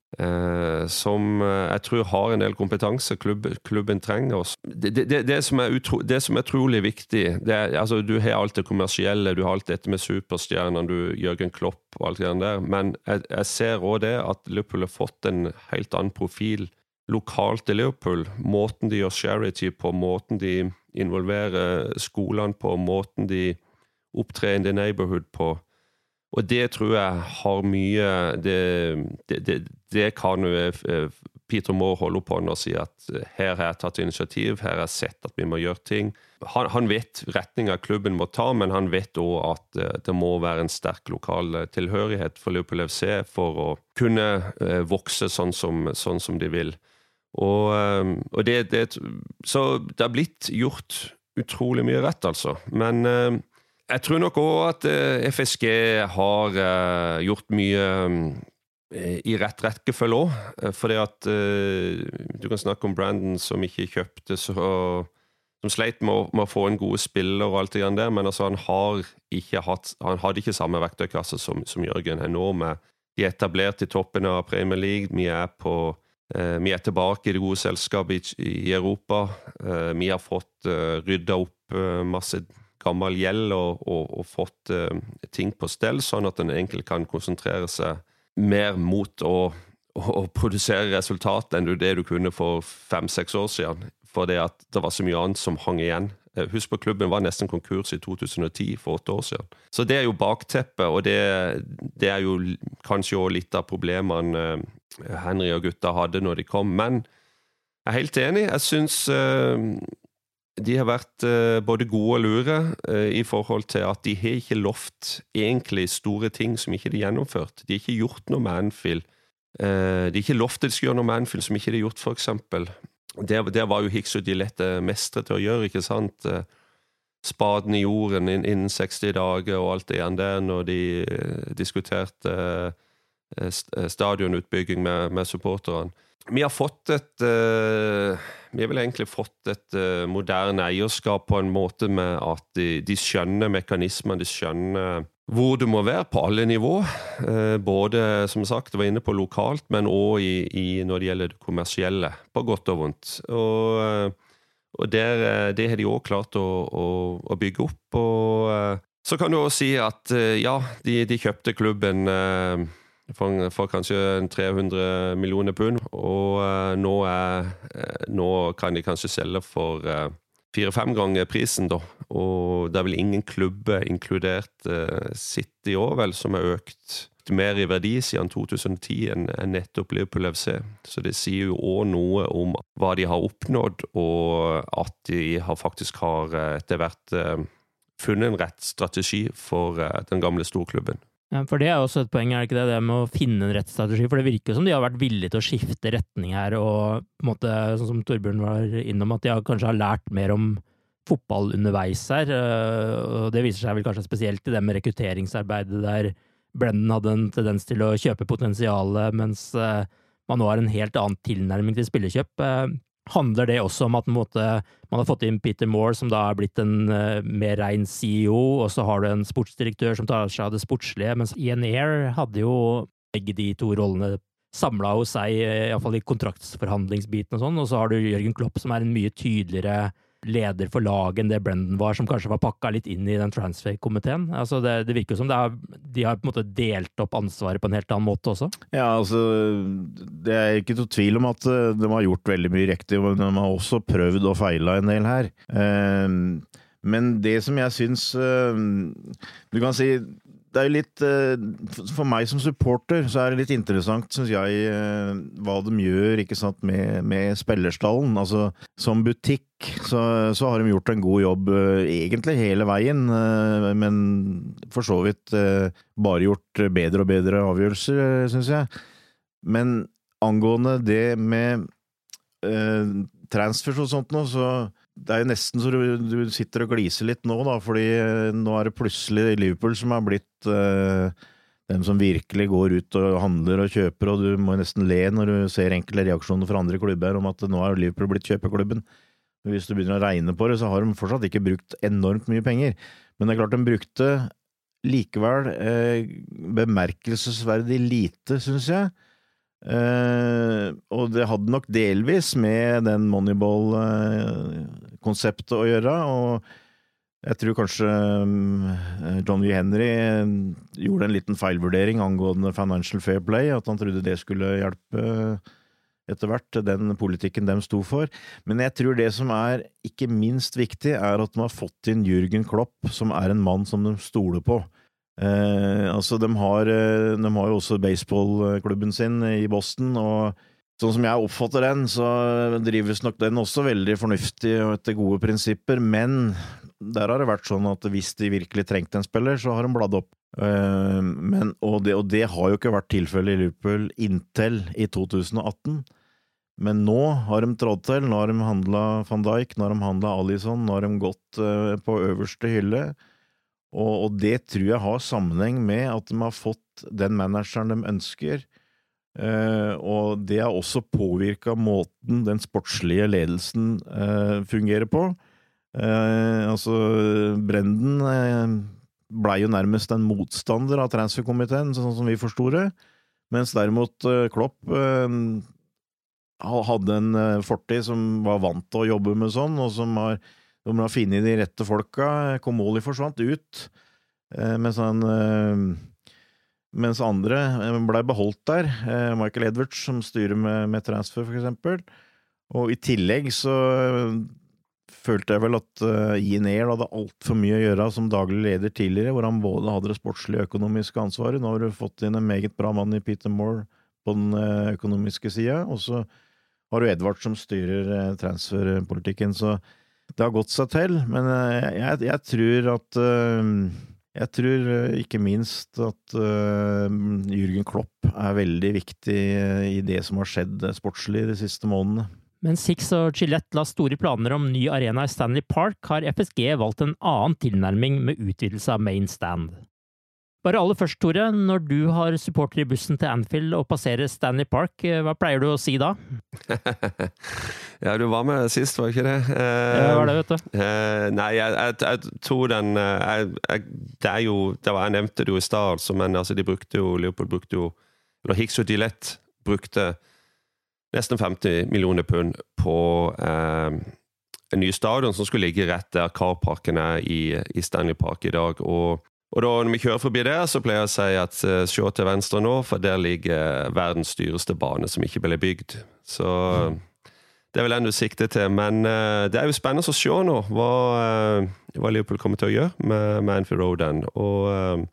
som jeg tror har en del kompetanse klubb, klubben trenger. Det, det, det, som utro, det, som er utrolig viktig er, altså, Du har alt det kommersielle, du har alt dette med superstjernene, Jørgen Klopp og alt det der, men jeg, jeg ser òg det at Liverpool har fått en helt annen profil lokalt i Liverpool. Måten de gjør charity på, måten de involverer skolene på, måten de opptrer in the neighborhood på. Og det tror jeg har mye Det, det, det, det kan jo eh, Peter Moore holde på med å si at eh, her har jeg tatt initiativ, her har jeg sett at vi må gjøre ting. Han, han vet retninga klubben må ta, men han vet òg at eh, det må være en sterk lokal tilhørighet for Liverpool FC for å kunne vokse sånn som, sånn som de vil. Og, og det, det, Så det har blitt gjort utrolig mye rett, altså. Men jeg tror nok òg at FSG har gjort mye Eh, i rett rekkefølge òg. For fordi at Du kan snakke om Brandon som ikke kjøpte så Som sleit med, med å, få en gode spiller og alt det der, men altså han har ikke hatt Han hadde ikke samme verktøykasse som, som Jørgen er nå. med De er etablert i toppen av Premier League. Vi er, på, vi er tilbake i det gode selskapet i, Europa. Vi har fått rydda opp masse gammel gjeld og, og, og fått ting på stell, sånn at en egentlig kan konsentrere seg mer mot å, å produsere resultat enn det du kunne for fem-seks år siden. Fordi at det var så mye annet som hang igjen. Eh, husk på klubben var nesten konkurs i 2010, for åtte år siden. Så det er jo bakteppet, og det, det er jo kanskje òg litt av problemene eh, Henry og gutta hadde når de kom. Men jeg er helt enig. Jeg syns eh, de har vært uh, både gode og lure uh, i forhold til at de har ikke lovt egentlig store ting som ikke de har gjennomført. De har ikke gjort noe med Anfield. Uh, de har ikke lovt at de skal gjøre noe med Anfield som ikke de har gjort, f.eks. Der, det var jo Hicks og Gillette mestre til å gjøre, ikke sant? Spaden i jorden innen 60 dager og alt det igjen der, når de diskuterte stadionutbygging med, med supporterne. Vi har fått et uh, Vi har vel egentlig fått et uh, moderne eierskap på en måte med at de, de skjønner mekanismene, de skjønner hvor du må være på alle nivå. Uh, både, som sagt, var inne på lokalt, men òg når det gjelder det kommersielle. På godt og vondt. Og, og der, det har de òg klart å, å, å, bygge opp. Og så kan du òg si at ja, de, de kjøpte klubben for, for, kanskje 300 millioner pund. Og uh, nå, er, uh, nå, kan de kanskje selge for uh, fire-fem ganger prisen, da. Og det er vel ingen klubber, inkludert City òg, vel, som har økt mer i verdi siden 2010 enn nettopp Liverpool FC. Så det sier jo òg noe om hva de har oppnådd, og at de har faktisk har etter hvert funnet en rett strategi for den gamle storklubben. For det er også et poeng, er det ikke det? Det med å finne en rett strategi. For det virker jo som de har vært villige til å skifte retning her, og på en måte, sånn som Torbjørn var innom, at de har, kanskje har lært mer om fotball underveis her. Øh, og det viser seg vel kanskje spesielt i det med rekrutteringsarbeidet, der Brennan hadde en tendens til å kjøpe potensialet, mens øh, man nå har en helt annen tilnærming til spillekjøp. Handler det også om at måte, man har fått inn Peter Moore, som da er blitt en uh, mer rein CEO, og så har du en sportsdirektør som tar seg av det sportslige, mens Ian Air hadde jo begge de to rollene samla hos seg, eh, iallfall i kontraktsforhandlingsbiten og sånn, og så har du Jørgen Klopp, som er en mye tydeligere leder for laget enn det Brendan var, som kanskje var pakka litt inn i den transfer-komiteen. Altså det, det, virker jo som er, de har på en måte delt opp ansvaret på en helt annen måte også. Ja, altså Det er ikke noe tvil om at eh, de har gjort veldig mye riktig, men de har også prøvd og feila en del her. Eh, men det som jeg syns eh, Du kan si det er jo litt eh, For meg som supporter så er det litt interessant, syns jeg, eh, hva de gjør ikke sant, med, med spillerstallen. Altså, som butikk så, så, har de gjort en god jobb eh, egentlig hele veien, men for så vidt bare gjort bedre og bedre avgjørelser, syns jeg. Men angående det med transfers og sånt nå, så det er jo nesten så du, du, sitter og gliser litt nå, da, fordi eh, nå er det plutselig Liverpool som har blitt uh, dem som virkelig går ut og handler og kjøper, og du må nesten le når du ser enkelte reaksjoner fra andre klubber om at nå har Liverpool blitt kjøpeklubben. Hvis du begynner å regne på det, så har de fortsatt ikke brukt enormt mye penger. Men det er klart de brukte likevel eh, bemerkelsesverdig lite, syns jeg. Eh, og det hadde nok delvis med den Moneyball-konseptet å gjøre. og jeg tror kanskje eh, John V. Henry gjorde en liten feilvurdering angående Financial Fair Play, at han trodde det skulle hjelpe etter hvert, den politikken de sto for. Men jeg tror det som er ikke minst viktig, er at de har fått inn Jürgen Klopp, som er en mann som de stoler på. Eh, altså, de har, eh, de har jo også baseballklubben sin i Boston, og sånn som jeg oppfatter den, så drives nok den også veldig fornuftig og etter gode prinsipper, men der har det vært sånn at hvis de virkelig trengte en spiller, så har de bladd opp. Eh, men, og, det, og det har jo ikke vært tilfellet i Liverpool inntil i 2018. Men nå har de trådt til. Nå har de handla van Dijk, nå har de handla Alison, nå har de gått på øverste hylle. Og, og, det tror jeg har sammenheng med at de har fått den manageren de ønsker. Uh, og det har også påvirka måten den sportslige ledelsen uh, fungerer på. Uh, altså, Brenden blei jo nærmest en motstander av transferkomiteen, sånn som vi forsto det. Mens derimot Klopp hadde en fortid som var vant til å jobbe med sånn, og som har de har funnet de rette folka. Komoli forsvant ut, eh, mens han eh, mens andre eh, blei beholdt der. Michael Edwards, som styrer med, med transfer, for eksempel. Og i tillegg så følte jeg vel at Ian Air hadde altfor mye å gjøre som daglig leder tidligere, hvor han både hadde det sportslige og økonomiske ansvaret. Nå har du fått inn en meget bra mann i Peter Moore på den økonomiske sida, og så har du Edvard som styrer transferpolitikken. Så det har gått seg til, men eh, jeg, jeg tror at eh, jeg tror eh, ikke minst at Jürgen Klopp er veldig viktig i det som har skjedd sportslig de siste månedene. Mens Six og Gillette la store planer om ny arena i Stanley Park, har FSG valgt en annen tilnærming med utvidelse av main stand. Bare aller først, Tore. Når du har supporter i bussen til Anfield og passerer Stanley Park, eh, hva pleier du å si da? ja, du var med sist, var ikke det? Eh, ja, var det, vet du. Eh, nei, jeg, jeg, jeg, tror den eh, jeg, Det er jo det var, Jeg nevnte det jo i stad, altså, men altså, de brukte jo Liverpool brukte jo Eller Hicks og Gillette brukte nesten 50 millioner pund på eh, en ny stadion som skulle ligge rett der Carparken er i, i Stanley Park i dag. og og da når vi kjører forbi der, så pleier jeg å si at uh, se til venstre nå, for der ligger verdens dyreste bane som ikke ble bygd. Så det er vel den du sikter til. Men uh, det er jo spennende å se nå hva, uh, hva Liverpool kommer til å gjøre med, Manfield. Den. Og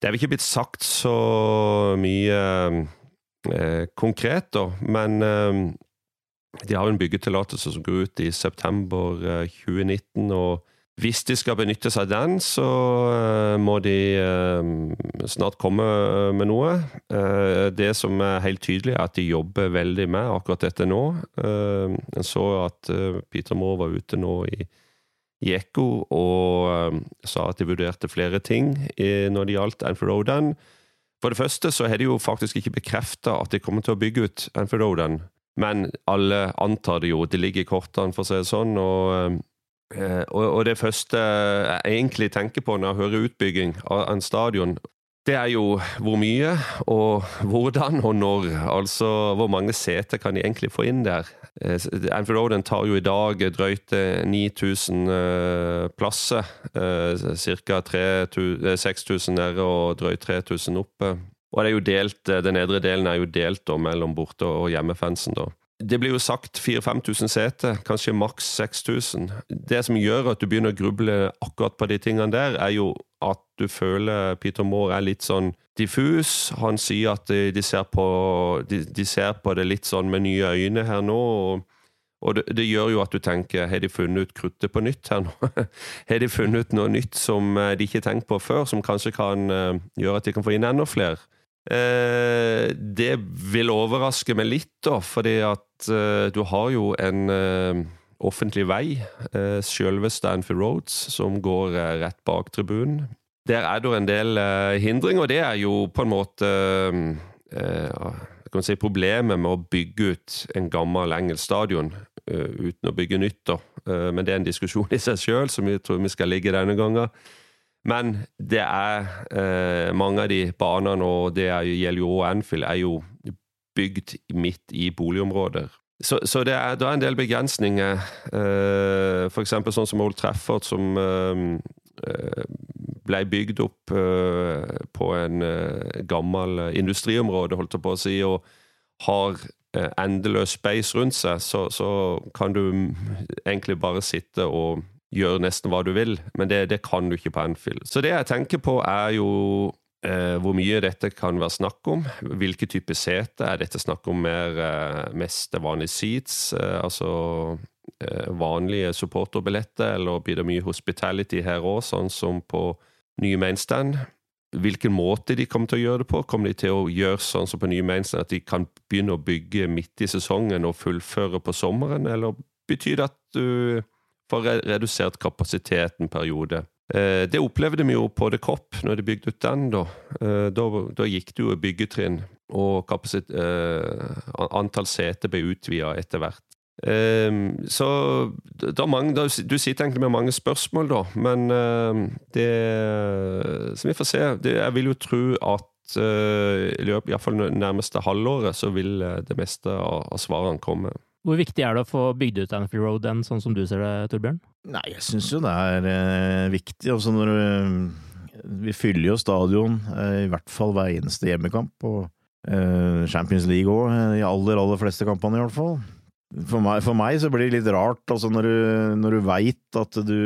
det er vel ikke blitt sagt så mye konkret, da, men de har jo en byggetillatelse som går ut i september 2019. og hvis de skal benytte seg av den, så uh, må de uh, snart komme eh, med noe. Det som er helt tydelig, er at de jobber veldig med akkurat dette nå. En så at Peter Moore var ute nå i, i Ekko og sa at de vurderte flere ting når det gjaldt Anfield. For det første så har de jo faktisk ikke bekrefta at de kommer til å bygge ut Anfield. Men alle antar det jo. Det ligger i kortene, for å si det sånn. og Eh, og, det første jeg egentlig tenker på når jeg hører utbygging av en stadion, det er jo hvor mye og hvordan og når. Altså hvor mange seter kan de egentlig få inn der? Eh, Anfield Roden tar jo i dag drøyt 9000 eh, plasser. Ca. 6000 nede og drøyt 3000 oppe. Og det er jo delt, den nedre delen er jo delt mellom borte- og hjemmefansen. da. Det blir jo sagt 4000-5000 seter, kanskje maks 6000. Det som gjør at du begynner å gruble akkurat på de tingene der, er jo at du føler Peter Moore er litt sånn diffus. Han sier at de, de, ser, på, de, de ser, på, det litt sånn med nye øyne her nå. og, og det, det, gjør jo at du tenker har de funnet ut kruttet på nytt her nå? har de funnet ut noe nytt som eh, de ikke har tenkt på før, som kanskje kan uh, gjøre at de kan få inn enda flere? Eh, det vil overraske meg litt, da, fordi at eh, du har jo en eh, offentlig vei, selve Stanfield Roads, som går rett bak tribunen. Der er det en del hindringer, og det er jo på en måte si Problemet med å bygge ut en gammel engelsk stadion uten å bygge nytt, da, men det er en diskusjon i seg sjøl, som jeg tror vi skal ligge denne gangen. Men det er eh, mange av de banene, og det er, gjelder jo òg Anfield, er jo bygd midt i boligområder. Så, så det, er, det, er, en del begrensninger. Eh, F.eks. sånn som Old Trafford, som eh, eh ble bygd opp eh, på en eh, gammel industriområde, holdt jeg på å si, og har eh, endeløs space rundt seg, så, så, kan du egentlig bare sitte og gjøre nesten hva du vil. Men det, det kan du ikke på Anfield. Så det jeg tenker på, er jo Eh, hvor mye dette kan være snakk om. Hvilke type sete. Er dette snakk om mer eh, mest vanlige seats, eh, altså eh, vanlige supporterbilletter, eller blir det mye hospitality her òg, sånn som på nye mainstand? Hvilken måte de kommer til å gjøre det på? Kommer de til å gjøre sånn som på nye mainstand, at de kan begynne å bygge midt i sesongen og fullføre på sommeren, eller betyr det at du får redusert kapasiteten periode? Eh, det opplevde vi jo på The Cop når de bygde ut den. Da, eh, da, da gikk det jo byggetrinn, og eh, antall seter ble utvida etter hvert. Så mange, du sitter egentlig med mange spørsmål, da, men det Så vi får se. jeg vil jo tro at i løpet iallfall nærmeste halvåret så vil det meste av, av svarene komme. Hvor viktig er det å få bygd ut Anfield Road enn sånn som du ser det, Torbjørn? Nei, jeg syns jo det er eh, viktig. Altså når eh, Vi fyller jo stadion eh, i hvert fall hver eneste hjemmekamp. Og eh, Champions League òg, i de aller, aller fleste kampene i hvert fall. For meg, for meg, så blir det litt rart, altså når du, når du veit at du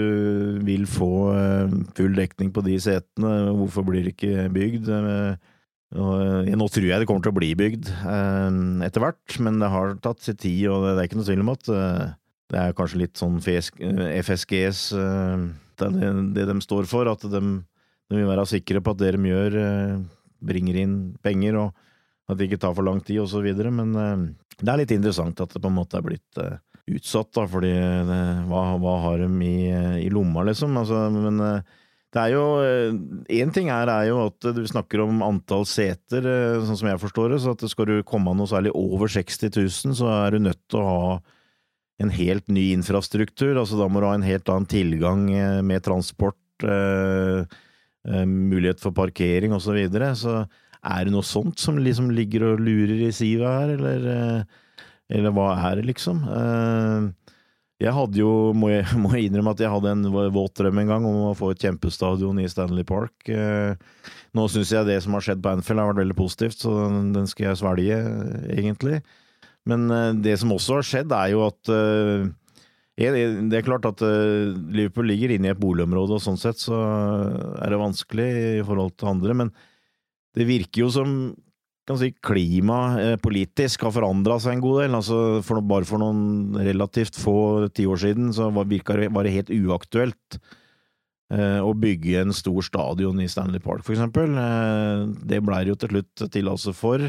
vil få eh, full dekning på de setene, hvorfor blir det ikke bygd? Eh, nå tror jeg det kommer til å bli bygd eh, etter hvert, men det har tatt sin tid, og det, er ikke noe tvil om at eh, det er kanskje litt sånn FSGs eh, det, de står for, at de, de, vil være sikre på at det de gjør, bringer inn penger, og at det ikke tar for lang tid, og så videre. Men det er litt interessant at det på en måte er blitt utsatt, da, fordi det, hva, hva, har de i, i lomma, liksom? Altså, men det er jo Én eh, ting her er jo at du snakker om antall seter, eh, sånn som jeg forstår det. Så at skal du komme noe særlig over 60 000, så er du nødt til å ha en helt ny infrastruktur. Altså da må du ha en helt annen tilgang eh, med transport, mulighet for parkering osv. Så, videre. så er det noe sånt som liksom ligger og lurer i sivet her, eller, eller hva er det, liksom? Eh, jeg hadde jo, må jeg, må jeg, innrømme at jeg hadde en våt drøm en gang om å få et kjempestadion i Stanley Park. Eh, nå syns jeg det som har skjedd på Anfield har vært veldig positivt, så den skal jeg svelge, egentlig. Men eh, det som også har skjedd, er jo at eh, det er klart at Liverpool ligger inne i et boligområde, og sånn sett så er det vanskelig i forhold til andre, men det virker jo som kan si klima eh, politisk har forandra seg en god del. Altså for, bare for noen relativt få tiår siden så var, virka det bare helt uaktuelt eh, å bygge en stor stadion i Stanley Park, for eksempel. Eh, det blei det jo til slutt tillatelse for.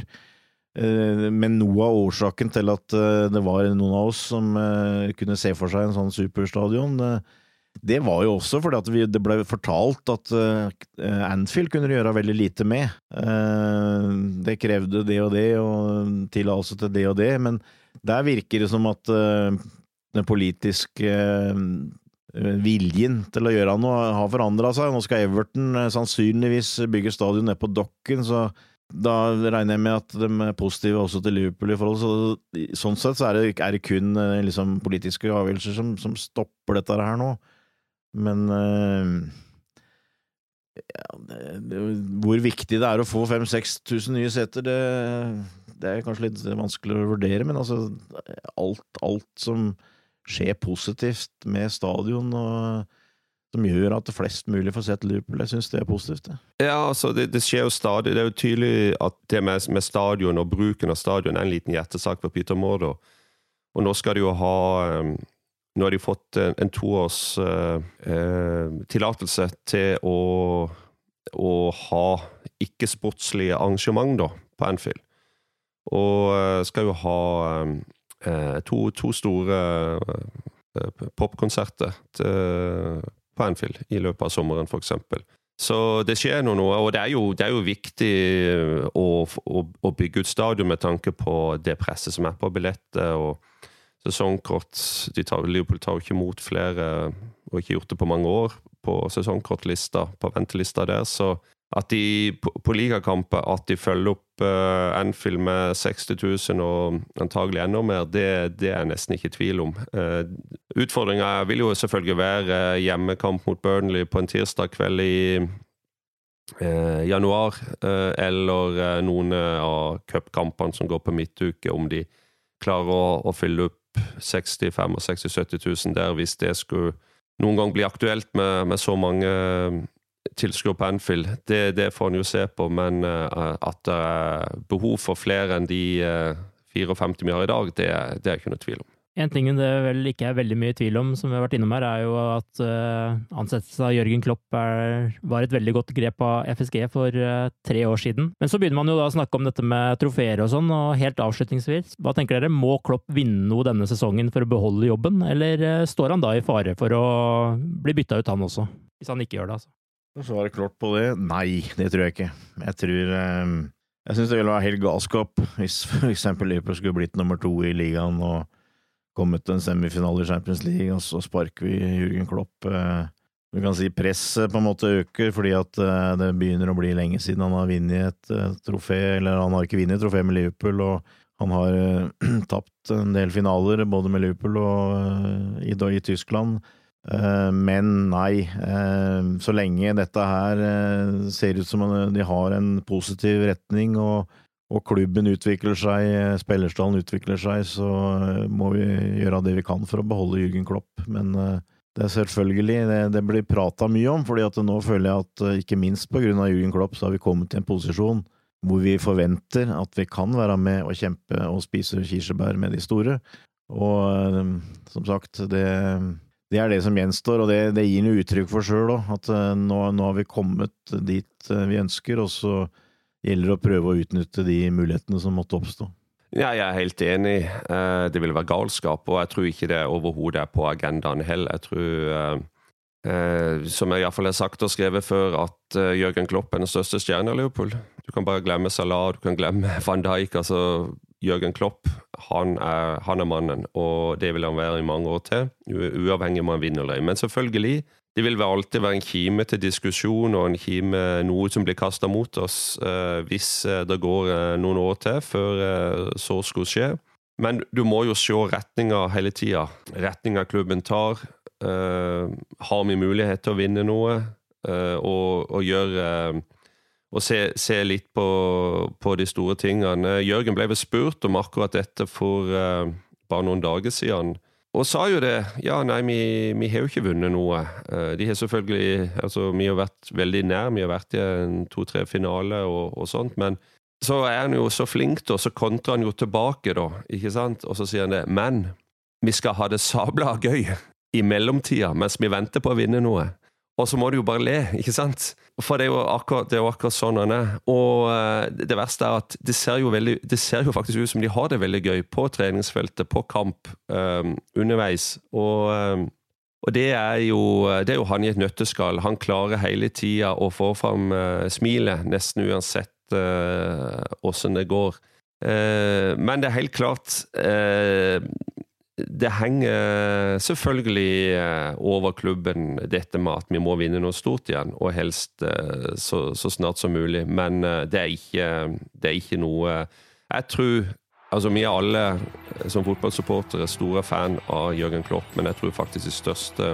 Eh, men noe av årsaken til at eh, det var noen av oss som eh, kunne se for seg en sånn superstadion, eh, det var jo også fordi at vi, det ble fortalt at uh, Anfield kunne gjøre veldig lite med. Uh, det krevde det og det, og tillatelse til det og det, men der virker det som at uh, den politiske viljen til å gjøre noe har forandra seg. Nå skal Everton sannsynligvis bygge stadion nede på Dokken, så da regner jeg med at de er positive også til Liverpool i forhold. Så, sånn sett så er det, er det kun liksom, politiske avgjørelser som, som stopper dette her nå. Men uh, ja, det, det, hvor viktig det er å få 5000-6000 nye seter, det, det, er kanskje litt vanskelig å vurdere. Men altså, alt, alt som skjer positivt med stadion, og som gjør at flest mulig får sett Liverpool, jeg syns det er positivt. Det. Ja, altså, det, det, skjer jo stadig. Det er jo tydelig at det med, med stadion og bruken av stadion er en liten hjertesak for Peter Mordo. Og nå skal de jo ha um, nå har de fått en, en toårs uh, uh, tillatelse til å, å ha ikke-sportslige arrangement da, på Anfield. Og skal jo ha to, to, store popkonserter på Anfield i løpet av sommeren, f.eks. Så det skjer noe og det er jo, det er jo viktig å, å, å, bygge ut stadion med tanke på det presset som er på billetter. og sesongkort de tar, Liverpool tar jo ikke imot flere, og ikke gjort det på mange år, på sesongkortlista, på ventelista der. Så at de på, på ligakamper at de følger opp uh, Anfield med 60 000 og antagelig enda mer, det, det er jeg nesten ikke i tvil om. Uh, Utfordringa vil jo selvfølgelig være hjemmekamp mot Burnley på en tirsdag kveld i uh, januar, uh, eller noen av cupkampene som går på midtuke, om de klarer å, å fylle opp 65 000-70 000 der, hvis det skulle noen gang bli aktuelt med, med så mange tilskuere på Anfield. Det, det, får en jo se på, men uh, at det er behov for flere enn de uh, 54 vi har i dag, det, det er ikke noe tvil om. En ting det vel ikke er veldig mye tvil om, som vi har vært innom her, er jo at uh, ansettelsen av Jørgen Klopp er, var et veldig godt grep av FSG for uh, tre år siden. Men så begynner man jo da å snakke om dette med trofeer og sånn, og helt avslutningsvis, hva tenker dere? Må Klopp vinne noe denne sesongen for å beholde jobben, eller uh, står han da i fare for å bli bytta ut, han også? Hvis han ikke gjør det, altså. Svaret klart på det? Nei, det tror jeg ikke. Jeg tror eh, Jeg syns det ville være helt galskap hvis for eksempel Liverpool skulle blitt nummer to i ligaen og kommet til en semifinale i Champions League, og så sparker vi Jürgen Klopp. Eh, du kan si presset på en måte øker, fordi at eh, det begynner å bli lenge siden han har vunnet et trofé, eller han har ikke vunnet trofé med Liverpool, og han har tapt en del finaler, både med Liverpool og i, i Tyskland. Eh, men nei, eh, så lenge dette her eh, ser ut som de har en positiv retning, og, og klubben utvikler seg, spillerstallen utvikler seg, så må vi gjøre det vi kan for å beholde Jürgen Klopp. Men det er selvfølgelig det, det blir prata mye om, fordi at nå føler jeg at ikke minst på grunn av Jürgen Klopp, så har vi kommet til en posisjon hvor vi forventer at vi kan være med og kjempe og spise kirsebær med de store. Og som sagt, det det er det som gjenstår, og det, det gir noe uttrykk for sjøl òg. At nå, nå, har vi kommet dit vi ønsker, og så gjelder å prøve å utnytte de mulighetene som måtte oppstå. Ja, jeg er helt enig. Uh, det ville være galskap, og jeg tror ikke det overhodet er på agendaen heller. Jeg tror, som jeg iallfall har sagt og skrevet før, at Jørgen Klopp er den største stjernen i Liverpool. Du kan bare glemme Salah, du kan glemme van Dijk. altså Jørgen Klopp han er, han er, mannen, og det vil han være i mange år til. Uavhengig om han vinner eller ei. Men selvfølgelig, det vil alltid være en kime til diskusjon og en kime, noe som blir kasta mot oss eh, hvis eh, det går eh, noen år til før så skulle skje. Men du må jo se retninga hele tida. Retninga klubben tar. Har vi mulighet til å vinne noe? Og, og gjøre og se, se litt på, på, de store tingene. Jørgen ble vel spurt om akkurat dette for bare noen dager siden. Og sa jo det. Ja, nei, vi, vi har jo ikke vunnet noe. Uh, de har selvfølgelig Altså, vi har vært veldig nær. Vi har vært i en to-tre finale og, og, sånt. Men så er han jo så flink, da. Så kontrer han jo tilbake, da. Ikke sant? Og så sier han det. Men vi skal ha det sabla gøy i mellomtida mens vi venter på å vinne noe. Og så må du jo bare le, ikke sant? For det er jo akkurat, er jo akkurat sånn han er. Og uh, det verste er at det ser, veldig, det ser jo faktisk ut som de har det veldig gøy på treningsfeltet, på kamp, um, underveis. Og, um, og det, er jo, det er jo han i et nøtteskall. Han klarer hele tida å få fram uh, smilet, nesten uansett åssen uh, det går. men det er helt klart det henger selvfølgelig eh, over klubben, dette med at vi må vinne noe stort igjen. Og helst eh, så, så snart som mulig. Men eh, det er ikke, det er ikke noe Jeg tror Altså, vi er alle som fotballsupportere store fan av Jørgen Klopp, men jeg tror faktisk de største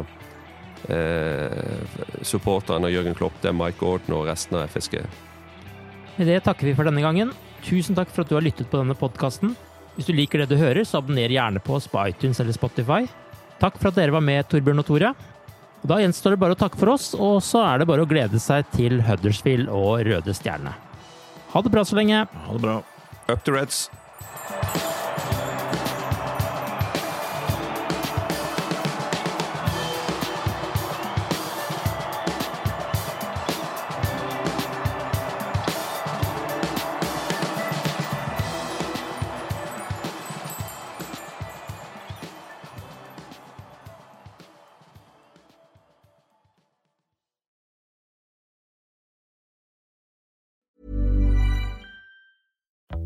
eh, supporterne av Jørgen Klopp, det er Mike Gordon og resten av FSG. Med det takker vi for denne gangen. Tusen takk for at du har lyttet på denne podkasten. Hvis du liker det du hører, så abonner gjerne på oss på iTunes eller Spotify. Takk for at dere var med, Torbjørn og Tore. Og da gjenstår det bare å takke for oss, og så er det bare å glede seg til Huddersfield og Røde Stjerne. Ha det bra så lenge. Ha det bra. Up to Reds.